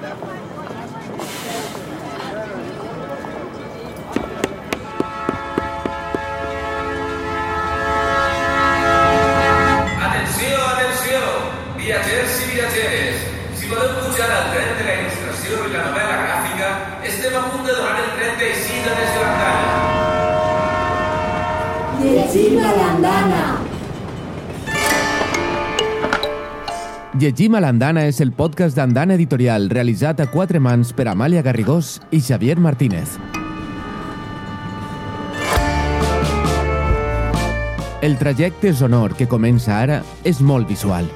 that one. Llegim a l'Andana és el podcast d'Andana Editorial realitzat a quatre mans per Amàlia Garrigós i Xavier Martínez. El trajecte sonor que comença ara és molt visual.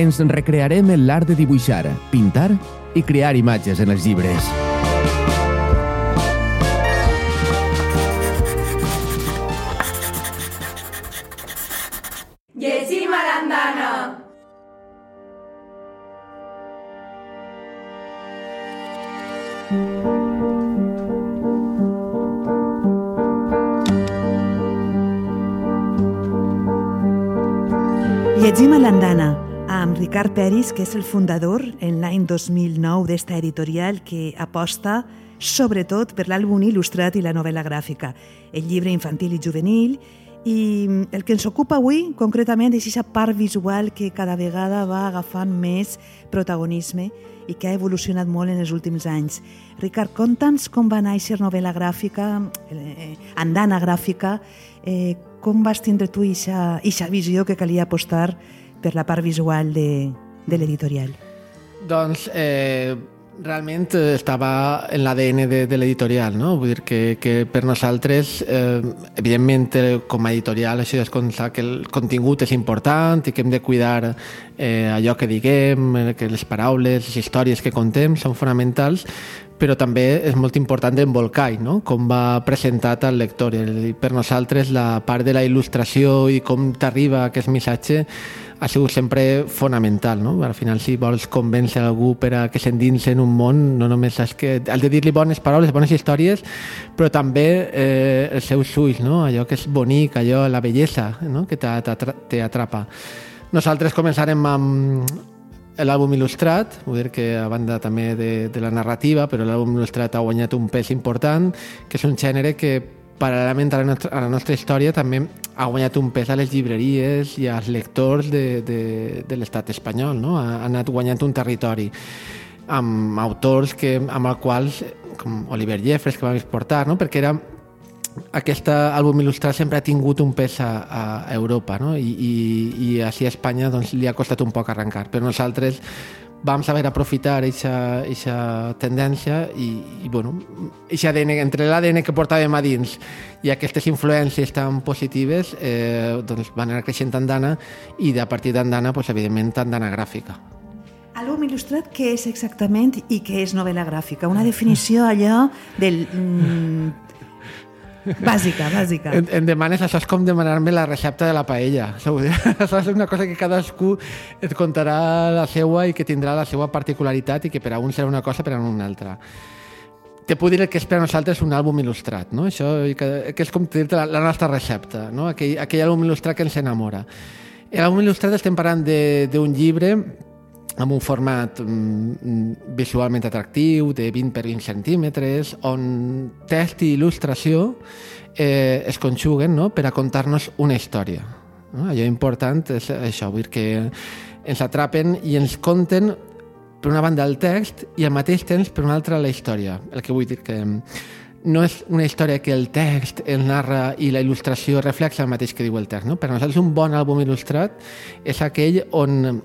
Ens recrearem en l'art de dibuixar, pintar i crear imatges en els llibres. Llegim a l'andana amb Ricard Peris, que és el fundador en l'any 2009 d'esta editorial que aposta sobretot per l'àlbum il·lustrat i la novel·la gràfica, el llibre infantil i juvenil, i el que ens ocupa avui, concretament, és aquesta part visual que cada vegada va agafant més protagonisme i que ha evolucionat molt en els últims anys. Ricard, conta'ns com va néixer novel·la gràfica, eh, andana gràfica, eh, com vas tindre tu aquesta visió que calia apostar per la part visual de, de l'editorial? Doncs eh, realment eh, estava en l'ADN de, de l'editorial, no? Vull dir que, que per nosaltres, eh, evidentment, eh, com a editorial, això és constar que el contingut és important i que hem de cuidar eh, allò que diguem, eh, que les paraules, les històries que contem són fonamentals, però també és molt important l'embolcall, no? com va presentat al lector. I per nosaltres la part de la il·lustració i com t'arriba aquest missatge ha sigut sempre fonamental. No? Al final, si vols convèncer algú per a que s'endinsi en un món, no només has, que, has de dir-li bones paraules, bones històries, però també eh, els seus ulls, no? allò que és bonic, allò, la bellesa no? que t'atrapa. Nosaltres començarem amb l'àlbum il·lustrat, vull dir que a banda també de, de la narrativa, però l'àlbum il·lustrat ha guanyat un pes important, que és un gènere que paral·lelament a la, nostra, a la nostra història també ha guanyat un pes a les llibreries i als lectors de, de, de l'estat espanyol, no? ha, ha anat guanyant un territori amb autors que, amb els quals, com Oliver Jeffers, que vam exportar, no? perquè era aquest àlbum il·lustrat sempre ha tingut un pes a, a Europa no? I, i, i així a Espanya doncs, li ha costat un poc arrencar però nosaltres vam saber aprofitar aquesta tendència i, i bueno, ADN, entre l'ADN que portàvem a dins i aquestes influències tan positives eh, doncs van anar creixent Andana i a partir d'Andana, pues, evidentment, Andana gràfica. Àlbum il·lustrat, què és exactament i què és novel·la gràfica? Una definició allò del... Mm, Bàsica, bàsica. Em, em demanes, això és com demanar-me la recepta de la paella. Això és una cosa que cadascú et contarà la seua i que tindrà la seva particularitat i que per a un serà una cosa, per a un altra. Te puc dir que és per a nosaltres un àlbum il·lustrat, no? Això que, que és com dir-te la, la nostra recepta, no? Aquell, aquell àlbum il·lustrat que ens enamora. L'àlbum il·lustrat estem parlant d'un llibre amb un format mm, visualment atractiu de 20 per 20 centímetres on text i il·lustració eh, es conjuguen no? per a contar-nos una història. No? Allò important és això, vull dir que ens atrapen i ens conten per una banda el text i al mateix temps per una altra la història. El que vull dir que no és una història que el text el narra i la il·lustració reflexa el mateix que diu el text. No? Per nosaltres un bon àlbum il·lustrat és aquell on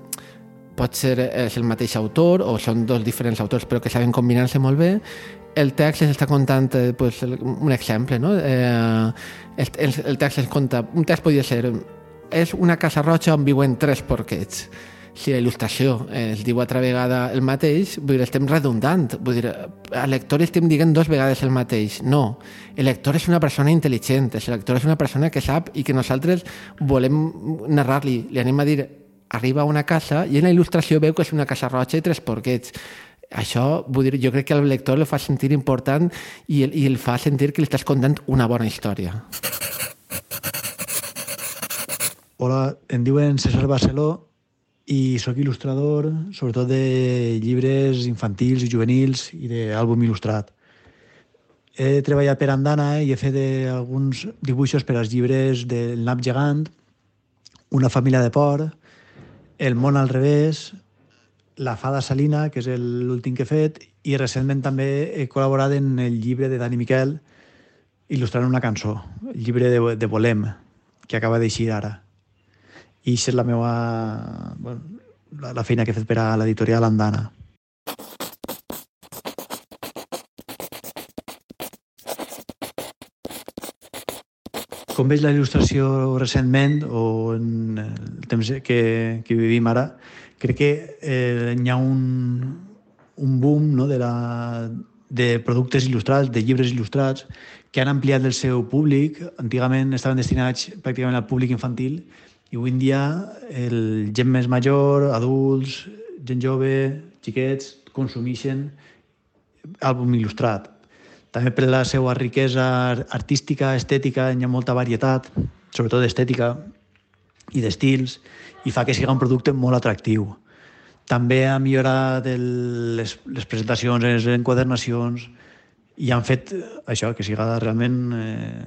pot ser és el mateix autor o són dos diferents autors però que saben combinar-se molt bé el text està contant eh, pues, un exemple no? eh, el, el, text es conta un text podria ser és una casa roja on viuen tres porquets si la il·lustració es diu altra vegada el mateix, vull dir, estem redundant. Vull dir, al lector estem dient dos vegades el mateix. No, el lector és una persona intel·ligent, el lector és una persona que sap i que nosaltres volem narrar-li. Li anem a dir arriba a una casa i en la il·lustració veu que és una casa roja i tres porquets. Això, vull dir, jo crec que el lector el fa sentir important i el, i el fa sentir que li estàs contant una bona història. Hola, em diuen César Barceló i sóc il·lustrador sobretot de llibres infantils i juvenils i d'àlbum il·lustrat. He treballat per Andana i he fet eh, alguns dibuixos per als llibres del Nap Gegant, Una família de por, El món al revés, La fada salina, que és l'últim que he fet, i recentment també he col·laborat en el llibre de Dani Miquel il·lustrant una cançó, el llibre de, de Volem, que acaba d'eixir ara. I això és la meva... Bueno, la, la feina que he fet per a l'editorial Andana. Com veig la il·lustració recentment o en el temps que, que vivim ara, crec que eh, hi ha un, un boom no, de, la, de productes il·lustrats, de llibres il·lustrats, que han ampliat el seu públic. Antigament estaven destinats pràcticament al públic infantil i avui en dia el gent més major, adults, gent jove, xiquets, consumeixen àlbum il·lustrat. També per la seva riquesa artística, estètica, hi ha molta varietat, sobretot d'estètica i d'estils, i fa que sigui un producte molt atractiu. També ha millorat el, les, les presentacions, les enquadernacions, i han fet això, que siga realment eh,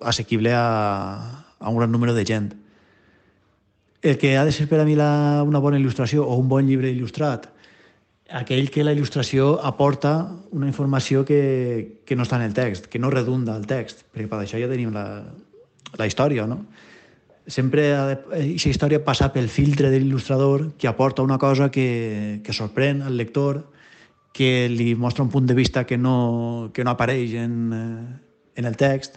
assequible a, a un gran número de gent. El que ha de ser per a mi la, una bona il·lustració o un bon llibre il·lustrat aquell que la il·lustració aporta una informació que, que no està en el text, que no redunda el text, perquè per això ja tenim la, la història, no? Sempre aquesta història passa pel filtre de l'il·lustrador que aporta una cosa que, que sorprèn al lector, que li mostra un punt de vista que no, que no apareix en, en el text.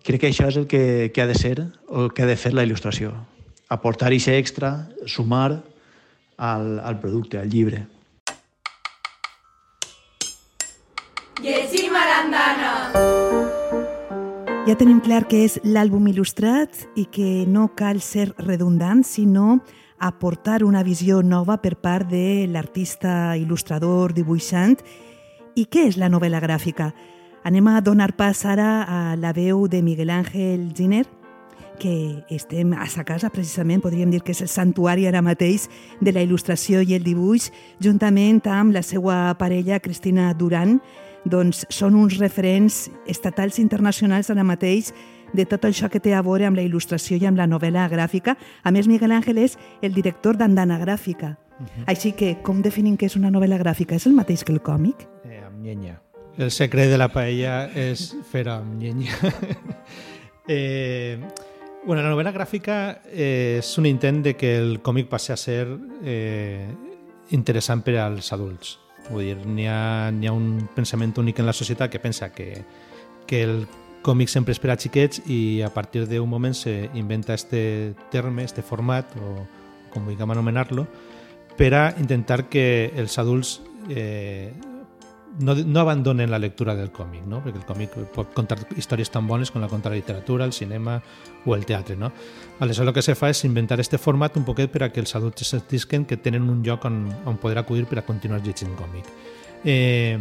Crec que això és el que, que ha de ser o que ha de fer la il·lustració. Aportar aquest extra, sumar al, al producte, al llibre. Llegim a l'andana! Ja tenim clar que és l'àlbum il·lustrat i que no cal ser redundant, sinó aportar una visió nova per part de l'artista il·lustrador, dibuixant. I què és la novel·la gràfica? Anem a donar pas ara a la veu de Miguel Ángel Giner, que estem a sa casa, precisament, podríem dir que és el santuari ara mateix de la il·lustració i el dibuix, juntament amb la seva parella Cristina Duran, doncs són uns referents estatals i internacionals ara mateix de tot això que té a veure amb la il·lustració i amb la novel·la gràfica. A més, Miguel Ángel és el director d'Andana Gràfica. Uh -huh. Així que, com definim què és una novel·la gràfica? És el mateix que el còmic? Eh, amb llenya. El secret de la paella és fer amb llenya. eh, bueno, la novel·la gràfica eh, és un intent de que el còmic passi a ser eh, interessant per als adults Vull dir, n'hi ha, ha un pensament únic en la societat que pensa que, que el còmic sempre és per a xiquets i a partir d'un moment se inventa este terme, este format, o com vulguem anomenar-lo, per a intentar que els adults eh, no, no abandonen la lectura del còmic, no? perquè el còmic pot contar històries tan bones com la conta la literatura, el cinema o el teatre. No? Aleshores el que se fa és inventar este format un poquet per a que els adults se sentisquen que tenen un lloc on, on poder acudir per a continuar llegint còmic. Eh,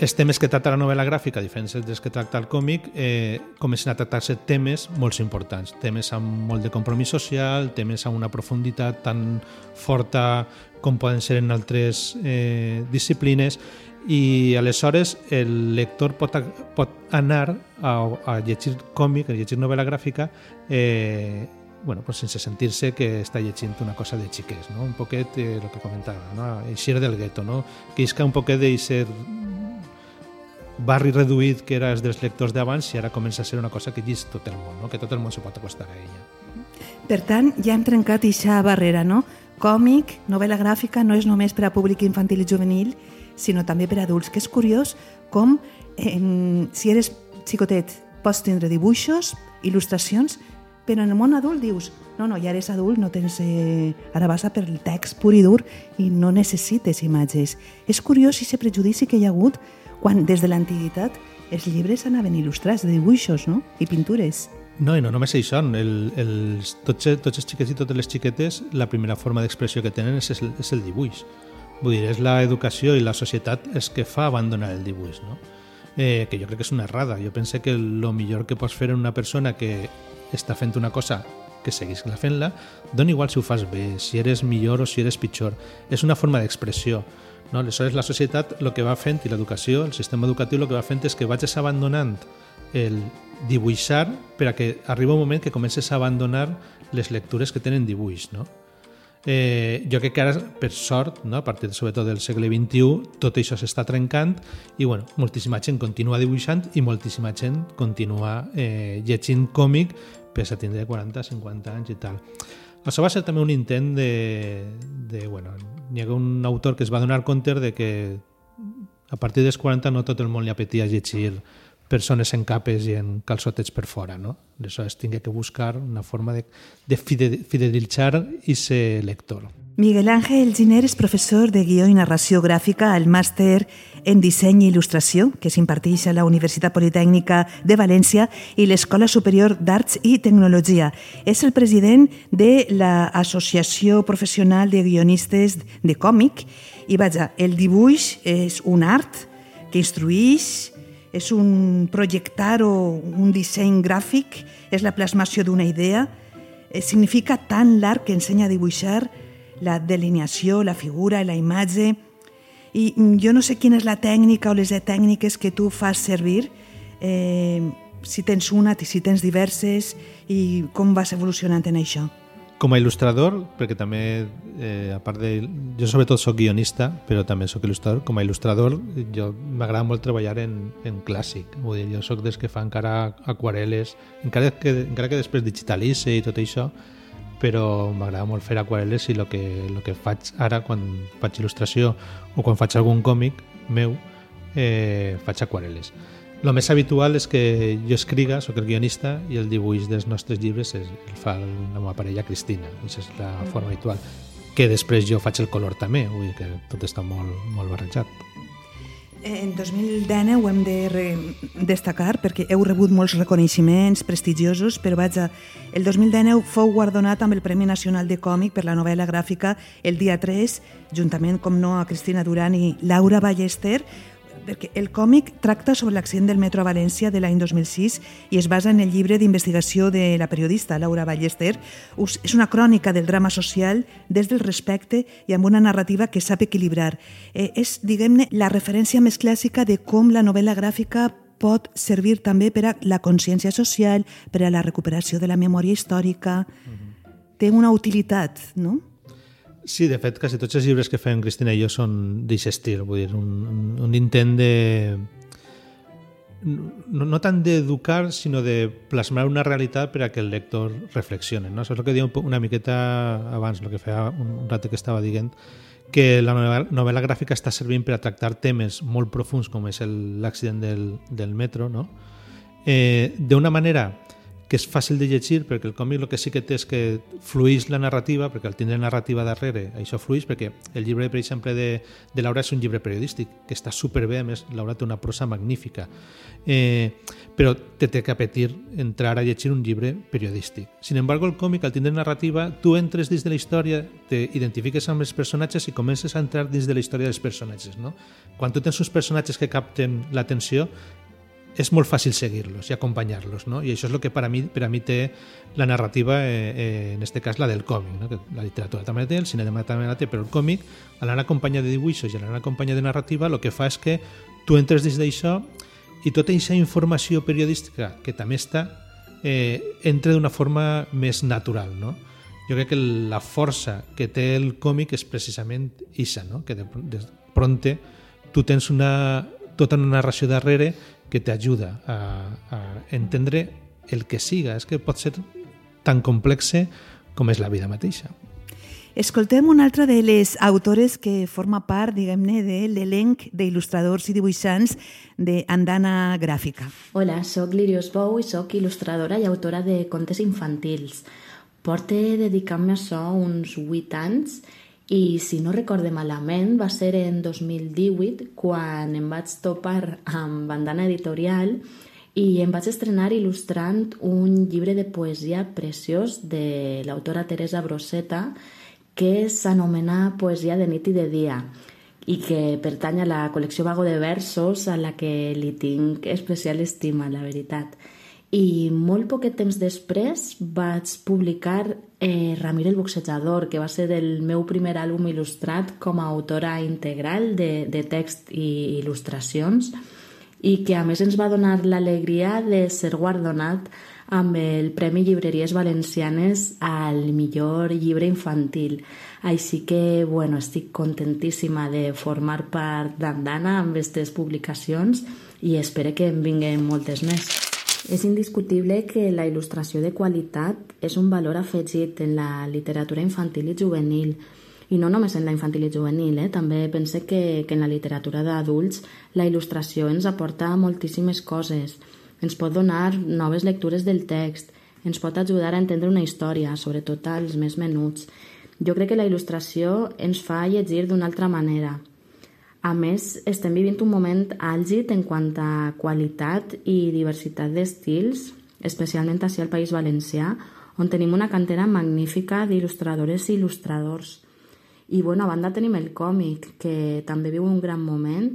els temes que tracta la novel·la gràfica, diferents dels que tracta el còmic, eh, comencen a tractar-se temes molt importants, temes amb molt de compromís social, temes amb una profunditat tan forta com poden ser en altres eh, disciplines i aleshores el lector pot, pot anar a, a llegir còmic, a llegir novel·la gràfica eh, bueno, pues sense sentir-se que està llegint una cosa de xiquets, no? un poquet eh, el que comentava, no? eixir del gueto, no? que isca un poquet d'eixer barri reduït que era dels lectors d'abans i ara comença a ser una cosa que llis tot el món, no? que tot el món se pot acostar a ella. Per tant, ja hem trencat aquesta barrera, no? Còmic, novel·la gràfica, no és només per a públic infantil i juvenil, sinó també per a adults, que és curiós com eh, si eres xicotet pots tindre dibuixos, il·lustracions, però en el món adult dius no, no, ja eres adult, no tens, eh, ara vas a per el text pur i dur i no necessites imatges. És curiós aquest prejudici que hi ha hagut quan des de l'antiguitat els llibres anaven il·lustrats de dibuixos no? i pintures. No, i no només això, el, els, tots, tots els xiquets i totes les xiquetes, la primera forma d'expressió que tenen és, el, és el dibuix. Vull dir, és l'educació i la societat és que fa abandonar el dibuix, no? Eh, que jo crec que és una errada. Jo penso que el millor que pots fer en una persona que està fent una cosa que seguís fent-la, dona igual si ho fas bé, si eres millor o si eres pitjor. És una forma d'expressió. No? Aleshores, la societat el que va fent, i l'educació, el sistema educatiu, el que va fent és que vagis abandonant el dibuixar per a que arriba un moment que comences a abandonar les lectures que tenen dibuix. No? Eh, jo crec que ara, per sort, no? a partir sobretot del segle XXI, tot això s'està trencant i bueno, moltíssima gent continua dibuixant i moltíssima gent continua eh, llegint còmic pese a tindre 40-50 anys i tal. Això va ser també un intent de... de bueno, hi ha un autor que es va donar compte de que a partir dels 40 no tot el món li apetia llegir persones en capes i en calçotets per fora, no? Aleshores, tingué que buscar una forma de, de fidelitzar i ser lector. Miguel Ángel Giner és professor de guió i narració gràfica al màster en disseny i il·lustració que s'imparteix a la Universitat Politècnica de València i l'Escola Superior d'Arts i Tecnologia. És el president de l'Associació Professional de Guionistes de Còmic i, vaja, el dibuix és un art que instruïix, és un projectar o un disseny gràfic, és la plasmació d'una idea, eh, significa tant l'art que ensenya a dibuixar la delineació, la figura, la imatge, i jo no sé quina és la tècnica o les tècniques que tu fas servir, eh, si tens una, si tens diverses, i com vas evolucionant en això. Com a il·lustrador, perquè també, eh, a part de... Jo sobretot sóc guionista, però també sóc il·lustrador. Com a il·lustrador, jo m'agrada molt treballar en, en clàssic. Vull dir, jo sóc des que fa encara aquarel·les, encara que, encara que després digitalitze i tot això, però m'agrada molt fer aquarel·les i el que, el que faig ara quan faig il·lustració o quan faig algun còmic meu, eh, faig aquarel·les. El més habitual és que jo escriga, sóc el guionista, i el dibuix dels nostres llibres és, el fa la meva parella Cristina. Aquesta és la forma habitual. Que després jo faig el color també, vull dir que tot està molt, molt barrejat. En 2019 ho hem de destacar perquè heu rebut molts reconeixements prestigiosos, però vaja, el 2019 fou guardonat amb el Premi Nacional de Còmic per la novel·la gràfica El dia 3, juntament, com no, a Cristina Duran i Laura Ballester, perquè el còmic tracta sobre l'accident del metro a València de l'any 2006 i es basa en el llibre d'investigació de la periodista Laura Ballester. És una crònica del drama social des del respecte i amb una narrativa que sap equilibrar. Eh, és, diguem-ne, la referència més clàssica de com la novel·la gràfica pot servir també per a la consciència social, per a la recuperació de la memòria històrica. Mm -hmm. Té una utilitat, no? Sí, de fet, quasi tots els llibres que fem Cristina i jo són d'aquest estil, vull dir, un, un, un intent de... No, no tant d'educar, sinó de plasmar una realitat per a que el lector reflexione. No? Això és el que diu una miqueta abans, el que feia un rato que estava dient, que la novel·la, novel·la gràfica està servint per a tractar temes molt profuns com és l'accident del, del metro, no? eh, d'una manera que és fàcil de llegir perquè el còmic el que sí que té és que flueix la narrativa, perquè al tindre narrativa darrere això flueix, perquè el llibre, per exemple, de, de Laura és un llibre periodístic que està superbé, a més Laura té una prosa magnífica eh, però te té que apetir entrar a llegir un llibre periodístic. Sin embargo, el còmic, al tindre narrativa, tu entres dins de la història, te identifiques amb els personatges i comences a entrar dins de la història dels personatges. No? Quan tu tens uns personatges que capten l'atenció, és molt fàcil seguir-los i acompanyar-los, no? I això és el que per a mi, per a mi té la narrativa, eh, eh, en este cas la del còmic, no? la literatura també la té, el cinema també la té, però el còmic, a l'anar acompanyat de dibuixos i a l'anar acompanyat de narrativa, el que fa és que tu entres dins d'això i tota aquesta informació periodística que també està eh, entra d'una forma més natural, no? Jo crec que la força que té el còmic és precisament ixa, no? que de, de pronte tu tens una, tota una narració darrere que t'ajuda a, a entendre el que siga. És que pot ser tan complexe com és la vida mateixa. Escoltem una altra de les autores que forma part, diguem-ne, de l'elenc d'il·lustradors i dibuixants d'Andana Gràfica. Hola, sóc Lirios Bou i sóc il·lustradora i autora de contes infantils. Porte dedicant-me a això uns 8 anys i si no recorde malament va ser en 2018 quan em vaig topar amb Bandana Editorial i em vaig estrenar il·lustrant un llibre de poesia preciós de l'autora Teresa Brosseta que s'anomena Poesia de nit i de dia i que pertany a la col·lecció Vago de Versos a la que li tinc especial estima, la veritat. I molt poquet temps després vaig publicar eh, Ramir el boxejador, que va ser el meu primer àlbum il·lustrat com a autora integral de, de text i il·lustracions i que a més ens va donar l'alegria de ser guardonat amb el Premi Llibreries Valencianes al millor llibre infantil. Així que, bueno, estic contentíssima de formar part d'Andana amb aquestes publicacions i espero que en vinguen moltes més. És indiscutible que la il·lustració de qualitat és un valor afegit en la literatura infantil i juvenil, i no només en la infantil i juvenil, eh? també pense que, que en la literatura d'adults la il·lustració ens aporta moltíssimes coses. Ens pot donar noves lectures del text, ens pot ajudar a entendre una història, sobretot als més menuts. Jo crec que la il·lustració ens fa llegir d'una altra manera, a més, estem vivint un moment àlgid en quant a qualitat i diversitat d'estils, especialment així al País Valencià, on tenim una cantera magnífica d'il·lustradores i il·lustradors. I, bueno, a banda tenim el còmic, que també viu un gran moment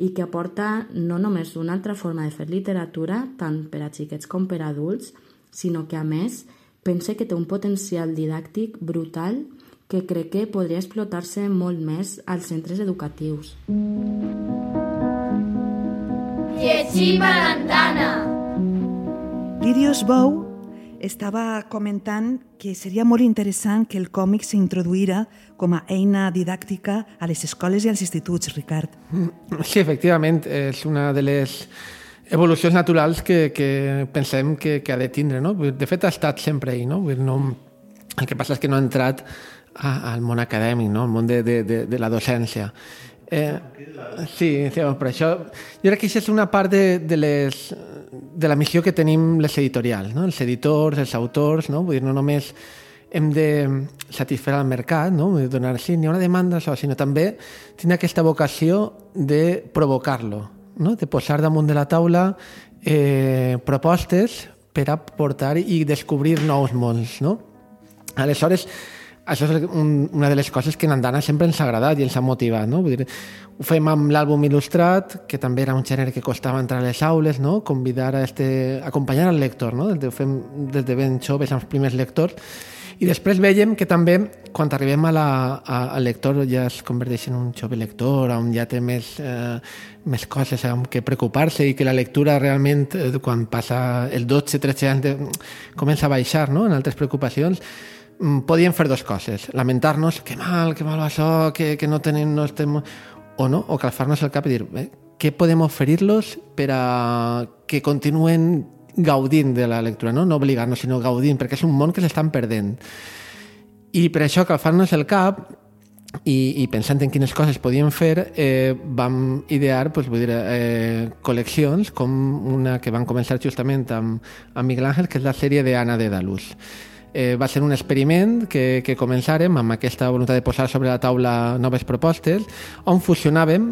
i que aporta no només una altra forma de fer literatura, tant per a xiquets com per a adults, sinó que, a més, pense que té un potencial didàctic brutal que crec que podria explotar-se molt més als centres educatius. Llegim a l'andana! Lirios Bou estava comentant que seria molt interessant que el còmic s'introduïra com a eina didàctica a les escoles i als instituts, Ricard. Sí, efectivament, és una de les evolucions naturals que, que pensem que, que ha de tindre. No? De fet, ha estat sempre ahí. No? No, el que passa és que no ha entrat Ah, al món acadèmic, no? al món de, de, de, de la docència. Eh, sí, sí, per això jo crec que això és una part de, de, les, de la missió que tenim les editorials, no? els editors, els autors, no? Vull dir, no només hem de satisfer el mercat, no? Vull donar, sí, n'hi ha una demanda, això, sinó també tenir aquesta vocació de provocar-lo, no? de posar damunt de la taula eh, propostes per a portar i descobrir nous mons. No? Aleshores, això és un, una de les coses que en Andana sempre ens ha agradat i ens ha motivat. No? Vull dir, ho fem amb l'àlbum il·lustrat, que també era un gènere que costava entrar a les aules, no? convidar a este, acompanyar al lector, no? ho fem des de ben joves amb els primers lectors, i després veiem que també, quan arribem a la, a, al lector, ja es converteix en un jove lector, on ja té més, eh, més coses amb què preocupar-se i que la lectura realment, eh, quan passa el 12-13 anys, comença a baixar no? en altres preocupacions, podíem fer dues coses. Lamentar-nos, que mal, que mal va això, que, que no tenim, no estem... O no, o calfar-nos el cap i dir, eh, què podem oferir-los per a que continuen gaudint de la lectura, no, no obligar-nos, sinó gaudint, perquè és un món que s'estan perdent. I per això, calfar-nos el cap i, i pensant en quines coses podíem fer, eh, vam idear pues, vull dir, eh, col·leccions com una que van començar justament amb, amb Miguel Ángel, que és la sèrie de Anna de Dalús eh, va ser un experiment que, que començàrem amb aquesta voluntat de posar sobre la taula noves propostes on fusionàvem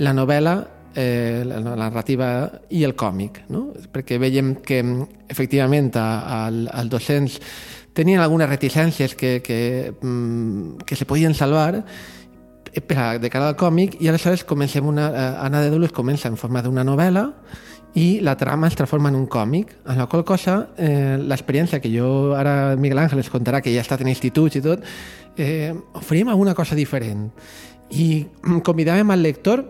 la novel·la eh, la, narrativa i el còmic, no? perquè veiem que efectivament als docents tenien algunes reticències que, que, mm, que se podien salvar eh, per a, de cara al còmic i aleshores comencem una, eh, Anna de Dulles comença en forma d'una novel·la i la trama es transforma en un còmic, en la qual cosa eh, l'experiència que jo ara Miguel Ángel es contarà, que ja ha estat en instituts i tot, eh, oferim alguna cosa diferent. I convidàvem al lector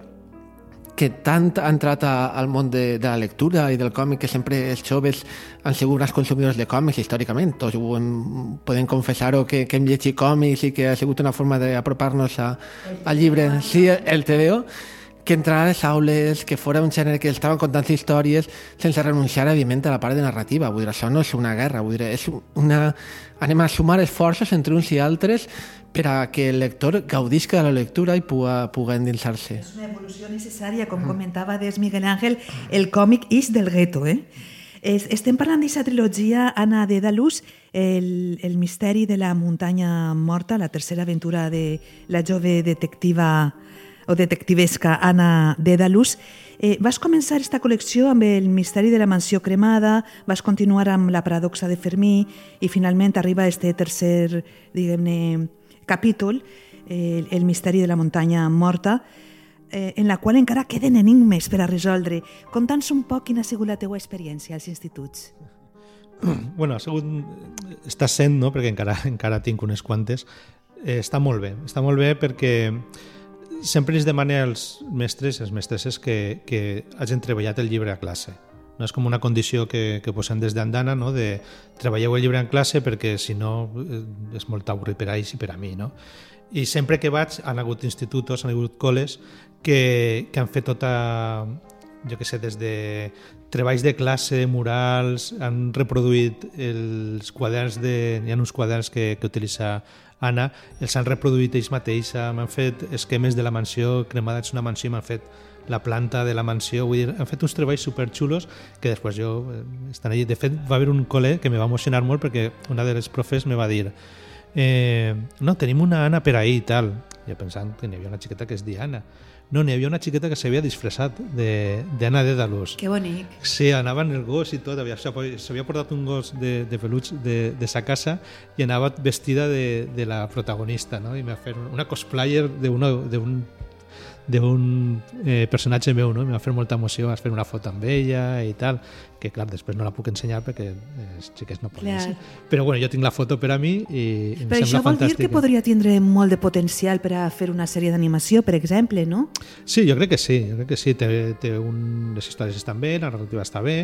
que tant ha entrat al món de, de la lectura i del còmic, que sempre els joves han sigut grans consumidors de còmics històricament, tots ho hem, podem confessar-ho que, que hem llegit còmics i que ha sigut una forma d'apropar-nos al llibre, sí, el TVO, que entrar a les aules, que fora un gènere que estaven contant històries sense renunciar, evidentment, a la part de narrativa. Vull dir, això no és una guerra, vull dir, és una... anem a sumar esforços entre uns i altres per a que el lector gaudisca de la lectura i puga, puga endinsar-se. És una evolució necessària, com comentava des Miguel Ángel, el còmic és del gueto, eh? Estem parlant d'aquesta trilogia Anna de Dalús, el, el misteri de la muntanya morta, la tercera aventura de la jove detectiva o detectivesca Anna Dédalus. Eh, vas començar aquesta col·lecció amb el misteri de la mansió cremada, vas continuar amb la paradoxa de Fermí i finalment arriba este tercer, diguem-ne, capítol, eh, el misteri de la muntanya morta. eh, en la qual encara queden enigmes per a resoldre. Conta'ns un poc quina ha sigut la teua experiència als instituts. bueno, ha sigut... Està sent, no?, perquè encara, encara tinc unes quantes. Eh, està molt bé. Està molt bé perquè sempre es demana als mestres i mestresses que, que hagin treballat el llibre a classe. No és com una condició que, que posem des d'andana, no? de treballeu el llibre en classe perquè si no eh, és molt avorrit per a ells i per a mi. No? I sempre que vaig han hagut institutos, han hagut col·les que, que han fet tota, jo que sé, des de treballs de classe, murals, han reproduït els quaderns de... Hi ha uns quaderns que, que utilitza Anna, els han reproduït ells mateixa, m'han fet esquemes de la mansió, cremada és una mansió, m'han fet la planta de la mansió, vull dir, han fet uns treballs superxulos que després jo eh, estan allí. De fet, va haver un col·le que me va emocionar molt perquè una de les profes me va dir eh, no, tenim una Anna per ahir i tal. Jo pensant que n'hi havia una xiqueta que es deia Anna. No, n'hi havia una xiqueta que s'havia disfressat d'Anna de, de Dalús. Que bonic. Sí, anava en el gos i tot, s'havia portat un gos de, de peluig de, de sa casa i anava vestida de, de la protagonista, no? I m'ha fet una cosplayer d'un d'un eh, personatge meu, no? Em va fer molta emoció, vas fer una foto amb ella i tal, que clar, després no la puc ensenyar perquè els xiquets no poden ser. Però bueno, jo tinc la foto per a mi i em Però això vol dir que podria tindre molt de potencial per a fer una sèrie d'animació, per exemple, no? Sí, jo crec que sí, jo crec que sí, té, té un... les històries estan bé, la narrativa està bé.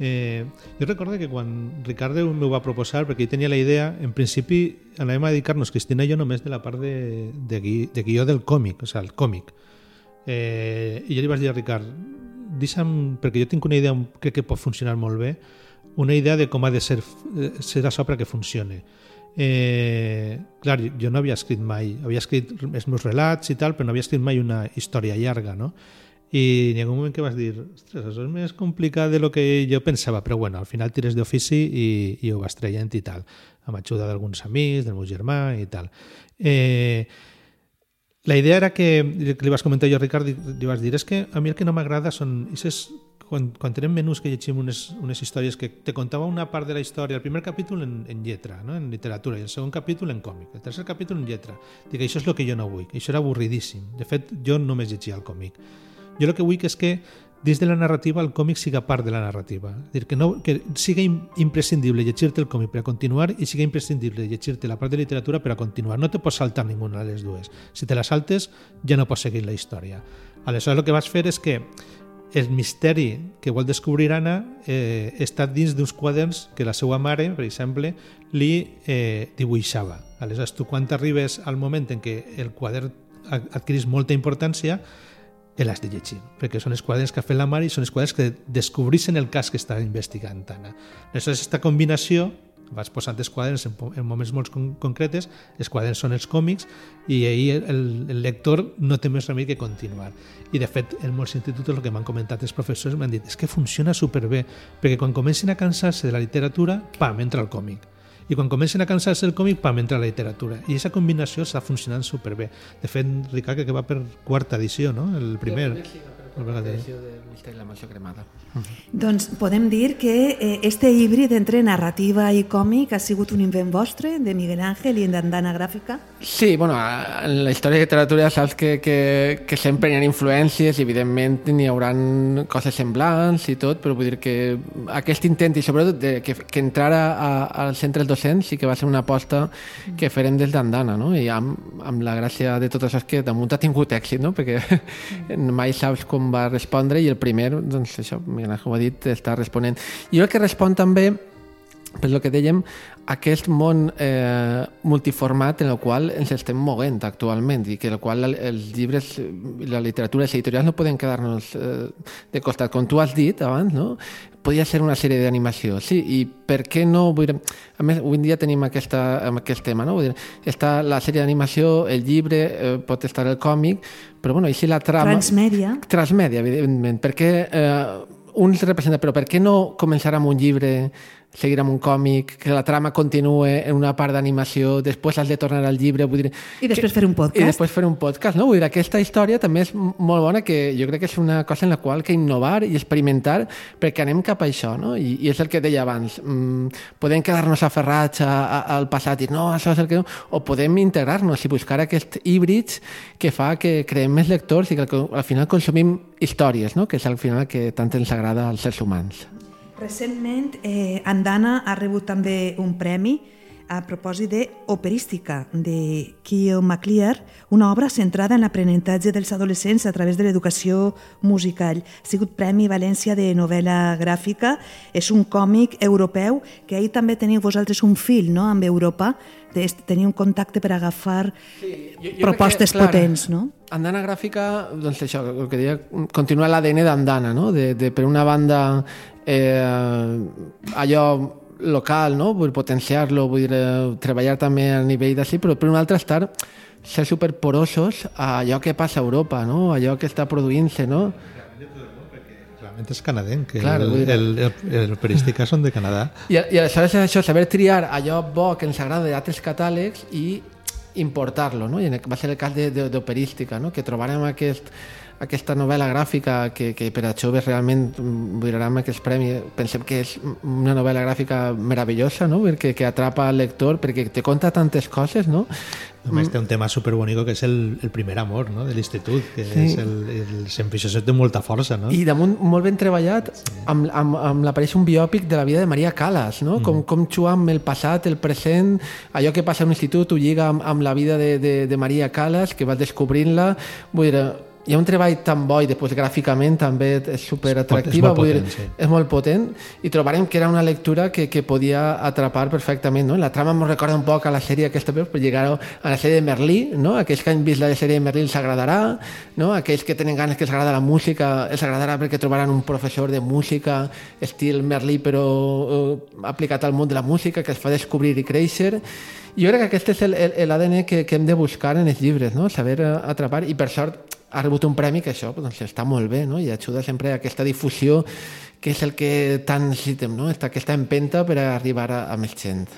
Eh, jo recordo que quan Ricardo m'ho va proposar, perquè ell tenia la idea, en principi anàvem a dedicar-nos, Cristina i jo, només de la part de, de, gui, de guió del còmic, o sigui, el còmic. Eh, I jo li vaig dir a Ricard, deixa'm, perquè jo tinc una idea, crec que pot funcionar molt bé, una idea de com ha de ser, eh, ser això perquè funcione. Eh, clar, jo no havia escrit mai, havia escrit els meus relats i tal, però no havia escrit mai una història llarga, no? I hi ha un moment que vas dir, ostres, això és més complicat de lo que jo pensava, però bueno, al final tires d'ofici i, i ho vas traient i tal, amb ajuda d'alguns amics, del meu germà i tal. Eh, la idea era que, que li vas comentar jo a Ricard, li, vas dir, és que a mi el que no m'agrada són... Ixes, quan, quan tenim menús que llegim unes, unes històries que te contava una part de la història, el primer capítol en, en lletra, no? en literatura, i el segon capítol en còmic, el tercer capítol en lletra. Dic, això és el que jo no vull, això era avorridíssim. De fet, jo només llegia el còmic. Jo el que vull és que dins de la narrativa el còmic siga part de la narrativa. És dir, que, no, que siga imprescindible llegir-te el còmic per a continuar i siga imprescindible llegir-te la part de literatura per a continuar. No te pots saltar ninguna de les dues. Si te la saltes, ja no pots seguir la història. Aleshores, el que vas fer és que el misteri que vol descobrir Anna eh, està dins d'uns quaderns que la seva mare, per exemple, li eh, dibuixava. Aleshores, tu quan arribes al moment en què el quadern adquirís molta importància, l'has de llegir, perquè són els quaderns que ha fet la mare i són els quaderns que descobreixen el cas que està investigant Anna. Aleshores, aquesta combinació vas posant els quaderns en, en moments molt con concretes, els quaderns són els còmics i ahir el, el lector no té més remei que continuar. I de fet, en molts instituts el que m'han comentat els professors m'han dit és que funciona superbé, perquè quan comencen a cansar-se de la literatura, pam, entra el còmic. I quan comencen a cansar-se del còmic, pam, entra la literatura. I aquesta combinació està funcionant superbé. De fet, Ricard, que va per quarta edició, no? El primer. Sí, per quarta edició de Misteri la Mansió Cremada. Doncs podem dir que eh, este híbrid entre narrativa i còmic ha sigut un invent vostre, de Miguel Ángel i d'Andana Gràfica? Sí, bueno, en la història de literatura saps que, que, que sempre hi ha influències i evidentment n'hi haurà coses semblants i tot, però vull dir que aquest intent i sobretot de, que, que entrara als centres docents sí que va ser una aposta que farem des d'Andana, no? I amb, amb la gràcia de tot això és que damunt ha tingut èxit, no? Perquè mai saps com va respondre i el primer, doncs això, Ángel ho ha dit, està responent. I el que respon també per el que dèiem, aquest món eh, multiformat en el qual ens estem moguent actualment i que el qual els llibres la literatura les editorials no poden quedar-nos eh, de costat. Com tu has dit abans, no? podia ser una sèrie d'animació, sí, i per què no? Vull dir, a més, avui dia tenim aquesta, aquest tema, no? Vull dir, està la sèrie d'animació, el llibre, eh, pot estar el còmic, però bueno, i si la trama... Transmèdia. Transmèdia, evidentment, perquè eh, uns representa, però per què no començar amb un llibre seguir amb un còmic, que la trama continue en una part d'animació, després has de tornar al llibre... Vull dir, I després fer un podcast. I després fer un podcast, no? Vull dir, aquesta història també és molt bona, que jo crec que és una cosa en la qual que innovar i experimentar perquè anem cap a això, no? I, i és el que deia abans. Mm, podem quedar-nos aferrats a, a, al passat i no, això és el que... O podem integrar-nos i buscar aquests híbrids que fa que creem més lectors i que al final consumim històries, no? que és al final que tant ens agrada als éssers humans. Recentment, eh, Andana ha rebut també un premi a propòsit de Operística, de Kio MacLear, una obra centrada en l'aprenentatge dels adolescents a través de l'educació musical. Ha sigut Premi València de novel·la gràfica, és un còmic europeu, que ahir també teniu vosaltres un fil no?, amb Europa, de tenir un contacte per agafar sí, jo, jo propostes que, clar, potents, no? Andana gràfica, doncs això, el que deia, continua l'ADN d'Andana, no? De, de, per una banda, eh, allò local, no? vull potenciar-lo, vull dir, eh, treballar també a nivell d'ací, però per un altre estar ser superporosos a allò que passa a Europa, no? allò que està produint-se, no? Realment és canadenc, que Clar, el, el, el, el perística són de Canadà. I, I aleshores és això, saber triar allò bo que ens agrada d'altres catàlegs i importar-lo, no? I va ser el cas d'operística, no? que trobarem aquest, aquesta novel·la gràfica que, que per a joves realment durarà amb aquest premi pensem que és una novel·la gràfica meravellosa no? perquè que atrapa al lector perquè te conta tantes coses no? A més, té un tema superbonico que és el, el primer amor no? de l'institut, que sí. és el, el, sempre això té molta força. No? I damunt molt ben treballat sí. amb, amb, amb l'apareix un biòpic de la vida de Maria Calas, no? Mm. com, com juga amb el passat, el present, allò que passa a l'institut ho lliga amb, amb la vida de, de, de Maria Calas, que vas descobrint-la, vull dir, hi ha un treball tan bo i després gràficament també és super atractiva, és, molt potent, sí. és molt potent i trobarem que era una lectura que, que podia atrapar perfectament. No? La trama ens recorda un poc a la sèrie aquesta, però llegar a la sèrie de Merlí, no? aquells que han vist la sèrie de Merlí els agradarà, no? aquells que tenen ganes que els agrada la música els agradarà perquè trobaran un professor de música estil Merlí però eh, aplicat al món de la música que es fa descobrir i créixer jo crec que aquest és l'ADN que, que hem de buscar en els llibres, no? saber eh, atrapar i per sort ha rebut un premi que això doncs, està molt bé no? i ajuda sempre a aquesta difusió que és el que tant necessitem, no? aquesta empenta per arribar a, a més gent.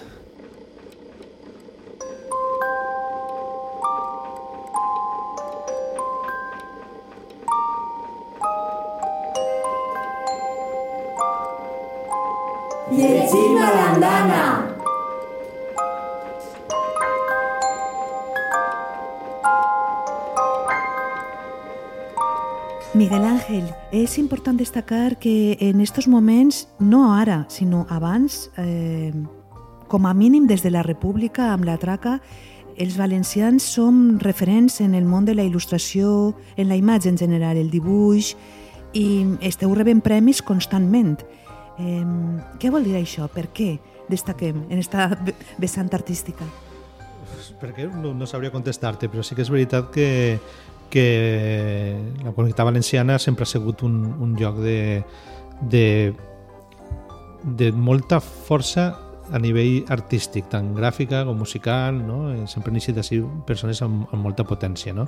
Llegim a l'andana! És important destacar que en estos moments, no ara, sinó abans, eh, com a mínim des de la República amb la traca, els valencians som referents en el món de la il·lustració, en la imatge en general, el dibuix, i esteu rebent premis constantment. Eh, què vol dir això? Per què destaquem en aquesta vessant artística? Perquè no, no sabria contestar-te, però sí que és veritat que que la comunitat valenciana sempre ha sigut un, un lloc de, de, de molta força a nivell artístic, tant gràfica com musical, no? Eh, sempre han així persones amb, amb molta potència, no?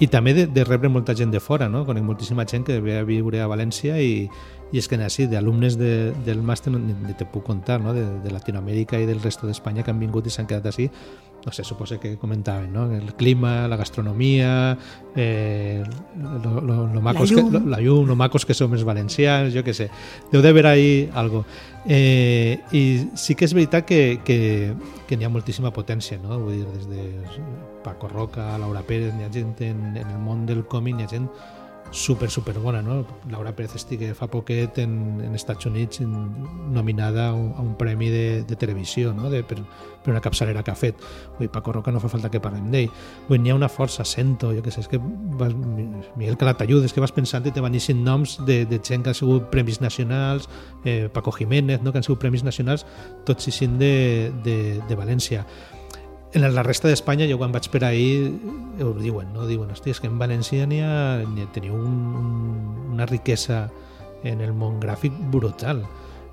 I també de, de rebre molta gent de fora, no? Conec moltíssima gent que ve a viure a València i, i és que així, d'alumnes de, del màster no, te puc contar, no? De, de Latinoamèrica i del resto d'Espanya que han vingut i s'han quedat així no sé, suposo que comentaven, ¿no? El clima, la gastronomia, eh, lo, lo, lo macos la llum. que, lo, la llum, lo macos que som els valencians, jo que sé. Deu d'haver ahí algo. Eh, I sí que és veritat que, que, que n'hi ha moltíssima potència, no? Vull dir, des de Paco Roca, Laura Pérez, n'hi ha gent en, en el món del còmic, n'hi ha gent super, super bona, no? Laura Pérez estigui fa poquet en, en Estats Units nominada a un, a un premi de, de televisió, no? De, per, per una capçalera que ha fet. Ui, Paco Roca no fa falta que parlem d'ell. Vull n'hi ha una força, sento, jo que sé, és que vas, Miguel Calatayud, és que vas pensant i te van eixint noms de, de gent que han sigut premis nacionals, eh, Paco Jiménez, no? que han sigut premis nacionals, tots eixint de, de, de València en la resta d'Espanya, jo quan vaig per ahir, ho diuen, no? Diuen, hosti, és que en València ha, teniu un, una riquesa en el món gràfic brutal.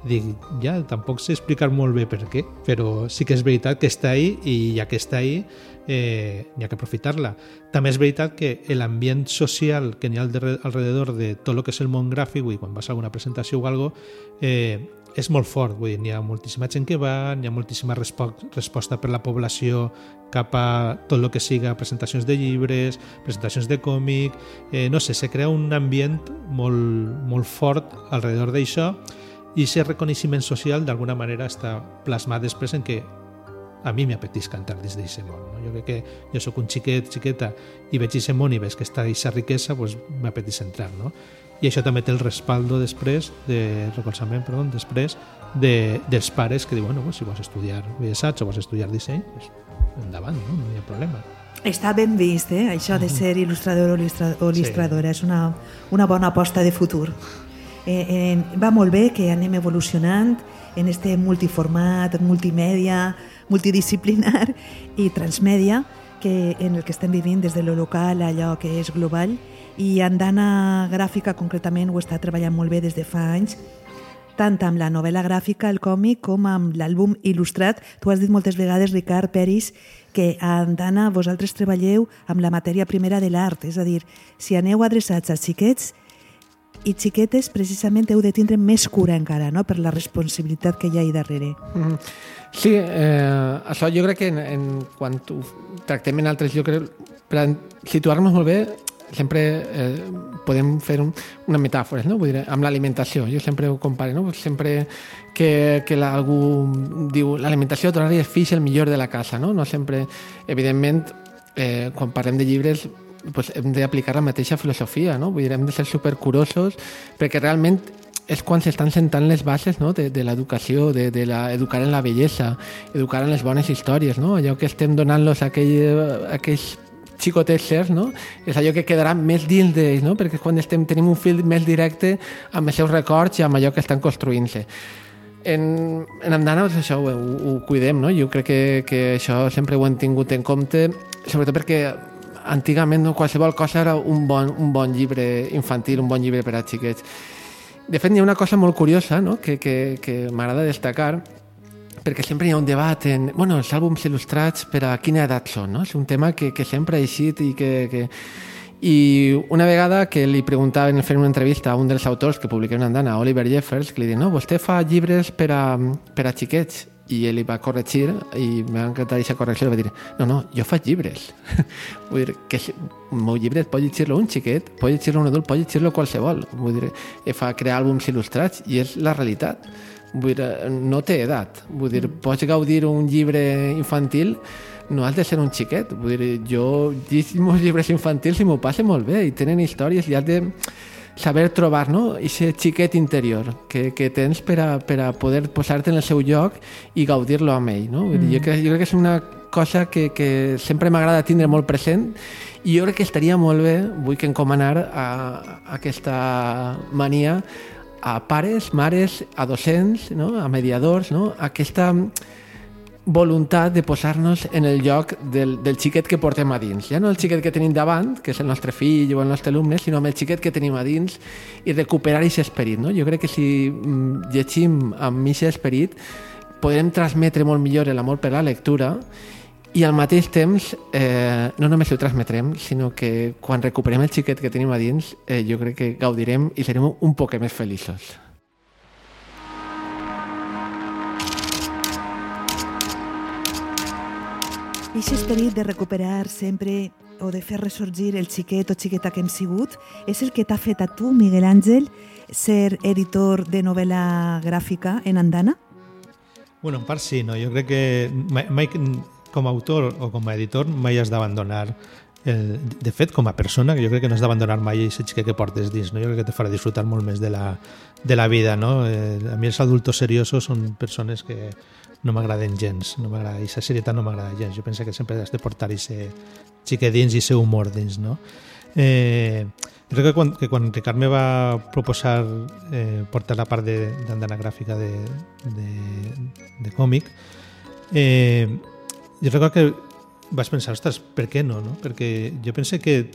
Dic, ja, tampoc sé explicar molt bé per què, però sí que és veritat que està ahí i ja que està ahí eh, n'hi ha que aprofitar-la. També és veritat que l'ambient social que n'hi ha al alrededor de tot el que és el món gràfic i quan vas a alguna presentació o algo, eh, és molt fort, vull dir, n'hi ha moltíssima gent que va, n'hi ha moltíssima respo resposta per la població cap a tot el que siga presentacions de llibres, presentacions de còmic, eh, no sé, se crea un ambient molt, molt fort alrededor d'això i aquest reconeixement social d'alguna manera està plasmat després en que a mi m'apetís cantar dins d'aquest món. No? Jo crec que jo sóc un xiquet, xiqueta, i veig aquest món i veig que està aquesta riquesa, pues, m'apetís entrar. No? I això també té el respaldo després, de recolzament, perdó, després de, dels pares que diuen, bueno, si vols estudiar Belles Arts o vols estudiar disseny, pues, endavant, no? no hi ha problema. Està ben vist, eh? això de ser il·lustrador o il·lustra- o il·lustradora. Sí. És una, una bona aposta de futur. Eh, eh, va molt bé que anem evolucionant en este multiformat, multimèdia, multidisciplinar i transmèdia que, en el que estem vivint des de lo local a allò que és global i Andana Gràfica concretament ho està treballant molt bé des de fa anys tant amb la novel·la gràfica, el còmic, com amb l'àlbum il·lustrat. Tu has dit moltes vegades, Ricard Peris, que a Andana vosaltres treballeu amb la matèria primera de l'art, és a dir, si aneu adreçats a xiquets i xiquetes, precisament heu de tindre més cura encara, no?, per la responsabilitat que hi ha ahí darrere. Mhm. Sí, eh, això jo crec que en, en, quan ho tractem en altres, jo crec, per situar-nos molt bé, sempre eh, podem fer un, una metàfora, no? Vull dir, amb l'alimentació. Jo sempre ho compare, no? Sempre que, que la, algú diu l'alimentació donar-li el fills el millor de la casa, no? No sempre, evidentment, eh, quan parlem de llibres pues hem d'aplicar la mateixa filosofia, no? Vull dir, hem de ser supercurosos perquè realment és quan s'estan sentant les bases no? de, de l'educació, de, de la, educar en la bellesa, educar en les bones històries, no? allò que estem donant-los a, aquell, a aquells xicotets certs, no? és allò que quedarà més dins d'ells, no? perquè és quan estem, tenim un fil més directe amb els seus records i amb allò que estan construint-se. En, en Andana doncs això ho, ho, ho cuidem, no? jo crec que, que això sempre ho hem tingut en compte, sobretot perquè antigament no, qualsevol cosa era un bon, un bon llibre infantil, un bon llibre per a xiquets. De fet, hi ha una cosa molt curiosa no? que, que, que m'agrada destacar, perquè sempre hi ha un debat en bueno, els àlbums il·lustrats per a quina edat són. No? És un tema que, que sempre ha eixit i que, que... I una vegada que li preguntaven fent una entrevista a un dels autors que publiquem en Andana, Oliver Jeffers, que li diuen, no, vostè fa llibres per a, per a xiquets i ell va corregir i m'ha encantat aquesta correcció i va dir, no, no, jo faig llibres. Vull dir, que el meu llibre pot llegir-lo un xiquet, pot llegir-lo un adult pot llegir-lo qualsevol. Vull dir, fa crear àlbums il·lustrats i és la realitat. Vull dir, no té edat. Vull dir, pots gaudir un llibre infantil no has de ser un xiquet. Vull dir, jo llegeixo meus llibres infantils i m'ho passe molt bé i tenen històries i has de saber trobar no? aquest xiquet interior que, que tens per a, per a poder posar-te en el seu lloc i gaudir-lo amb ell. No? Mm. Jo, crec, jo crec que és una cosa que, que sempre m'agrada tindre molt present i jo crec que estaria molt bé, vull que encomanar a, a aquesta mania a pares, mares, a docents, no? a mediadors, no? aquesta voluntat de posar-nos en el lloc del, del xiquet que portem a dins. Ja no el xiquet que tenim davant, que és el nostre fill o el nostre alumne, sinó amb el xiquet que tenim a dins i recuperar aquest esperit. No? Jo crec que si mm, llegim amb aquest esperit podrem transmetre molt millor l'amor per la lectura i al mateix temps eh, no només ho transmetrem, sinó que quan recuperem el xiquet que tenim a dins eh, jo crec que gaudirem i serem un poc més feliços. Aquest esperit de recuperar sempre o de fer ressorgir el xiquet o xiqueta que hem sigut és el que t'ha fet a tu, Miguel Àngel, ser editor de novel·la gràfica en Andana? Bueno, en part sí, no? Jo crec que mai, mai, com a autor o com a editor mai has d'abandonar el, de fet, com a persona, jo crec que no has d'abandonar mai aquest xiquet que portes dins, no? jo crec que te farà disfrutar molt més de la, de la vida. No? Eh, a mi els adultos seriosos són persones que no m'agraden gens, no m'agrada, la serietat no m'agrada gens. Jo penso que sempre has de portar aquest xiquet dins i aquest humor dins, no? Eh, crec que quan, que quan Ricard me va proposar eh, portar la part d'andana gràfica de, de, de còmic, eh, jo recordo que vaig pensar, ostres, per què no? no? Perquè jo pense que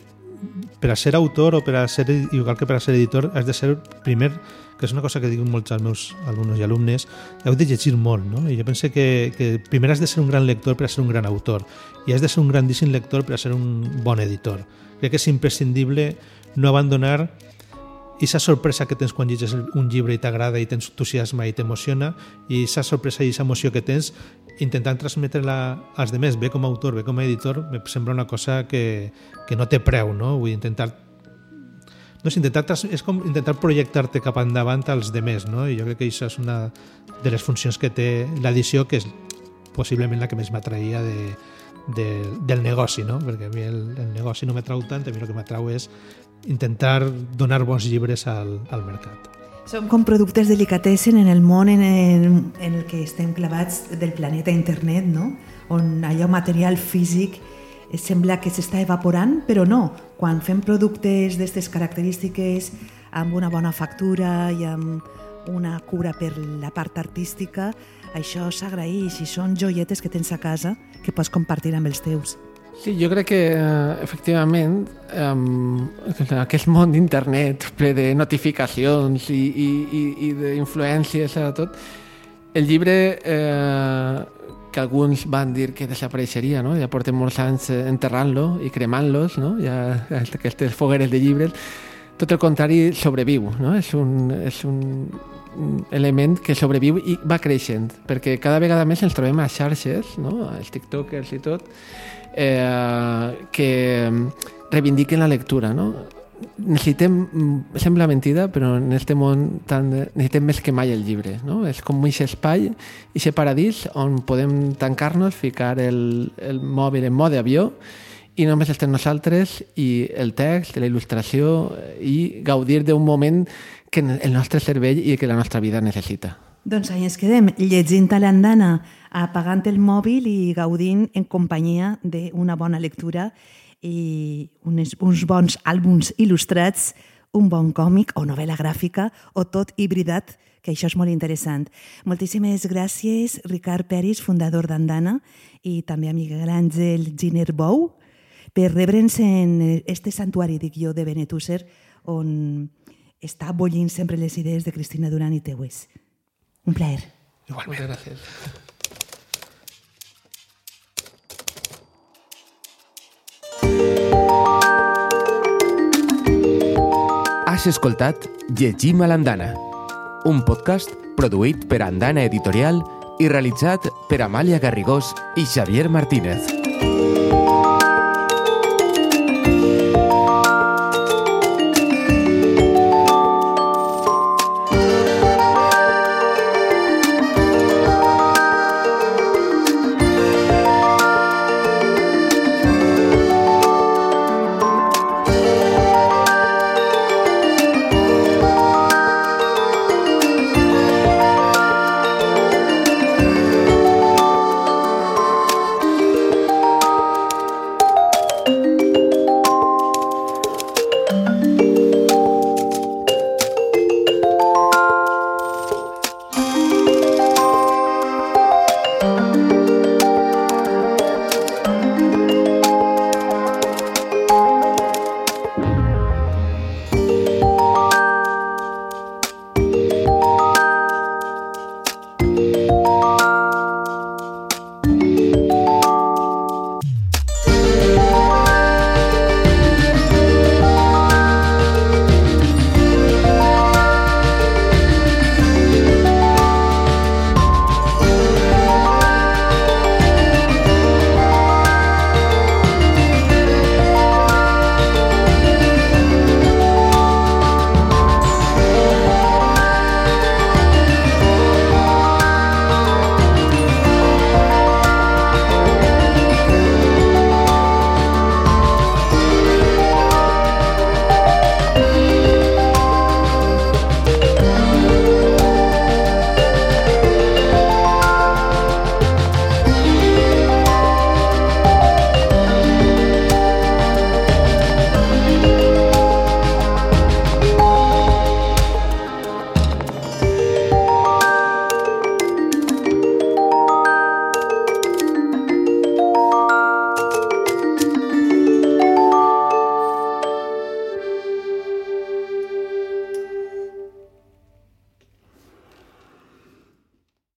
per a ser autor o per a ser, igual que per a ser editor, has de ser primer, que és una cosa que diuen molts als meus alumnes i alumnes, heu de llegir molt, no? I jo pense que, que primer has de ser un gran lector per a ser un gran autor i has de ser un grandíssim lector per a ser un bon editor. Crec que és imprescindible no abandonar aquesta sorpresa que tens quan llegis un llibre i t'agrada i tens entusiasme i t'emociona i aquesta sorpresa i aquesta emoció que tens intentant transmetre-la als demés, bé com a autor, bé com a editor, me sembla una cosa que, que no té preu, no? Vull intentar no és, intentar, és com intentar projectar-te cap endavant als demés, no? I jo crec que això és una de les funcions que té l'edició, que és possiblement la que més m'atraïa de, de, del negoci, no? Perquè a mi el, el negoci no m'atrau tant, a mi el que m'atrau és intentar donar bons llibres al, al mercat. Som com productes delicatessen en el món en el, en el que estem clavats del planeta internet, no? on allò material físic sembla que s'està evaporant, però no. Quan fem productes d'aquestes característiques amb una bona factura i amb una cura per la part artística, això s'agraeix i són joietes que tens a casa que pots compartir amb els teus. Sí, jo crec que, eh, efectivament, eh, aquest món d'internet ple de notificacions i, i, i, i d'influències a tot, el llibre eh, que alguns van dir que desapareixeria, no? ja portem molts anys enterrant-lo i cremant-los, no? ja, aquestes fogueres de llibres, tot el contrari, sobreviu, no? és, un, és un element que sobreviu i va creixent, perquè cada vegada més ens trobem a xarxes, no? als tiktokers i tot, eh, que reivindiquen la lectura, no? necessitem, mm, sembla mentida, però en aquest món tan, necessitem més que mai el llibre. No? És com un espai, aquest paradís on podem tancar-nos, ficar el, el mòbil en mode avió i només estem nosaltres i el text, la il·lustració i gaudir d'un moment que el nostre cervell i que la nostra vida necessita. Doncs ahí ens quedem, llegint a l'andana, apagant el mòbil i gaudint en companyia d'una bona lectura i uns, uns bons àlbums il·lustrats, un bon còmic o novel·la gràfica o tot hibridat, que això és molt interessant. Moltíssimes gràcies, Ricard Peris, fundador d'Andana, i també a Miguel Àngel Giner Bou, per rebre'ns en este santuari, dic jo, de Benetússer, on està bollint sempre les idees de Cristina Duran i Teues. Un plaer. Igualment. Moltes gràcies. Has escoltat Llegim a l'Andana, un podcast produït per Andana Editorial i realitzat per Amàlia Garrigós i Xavier Martínez. Música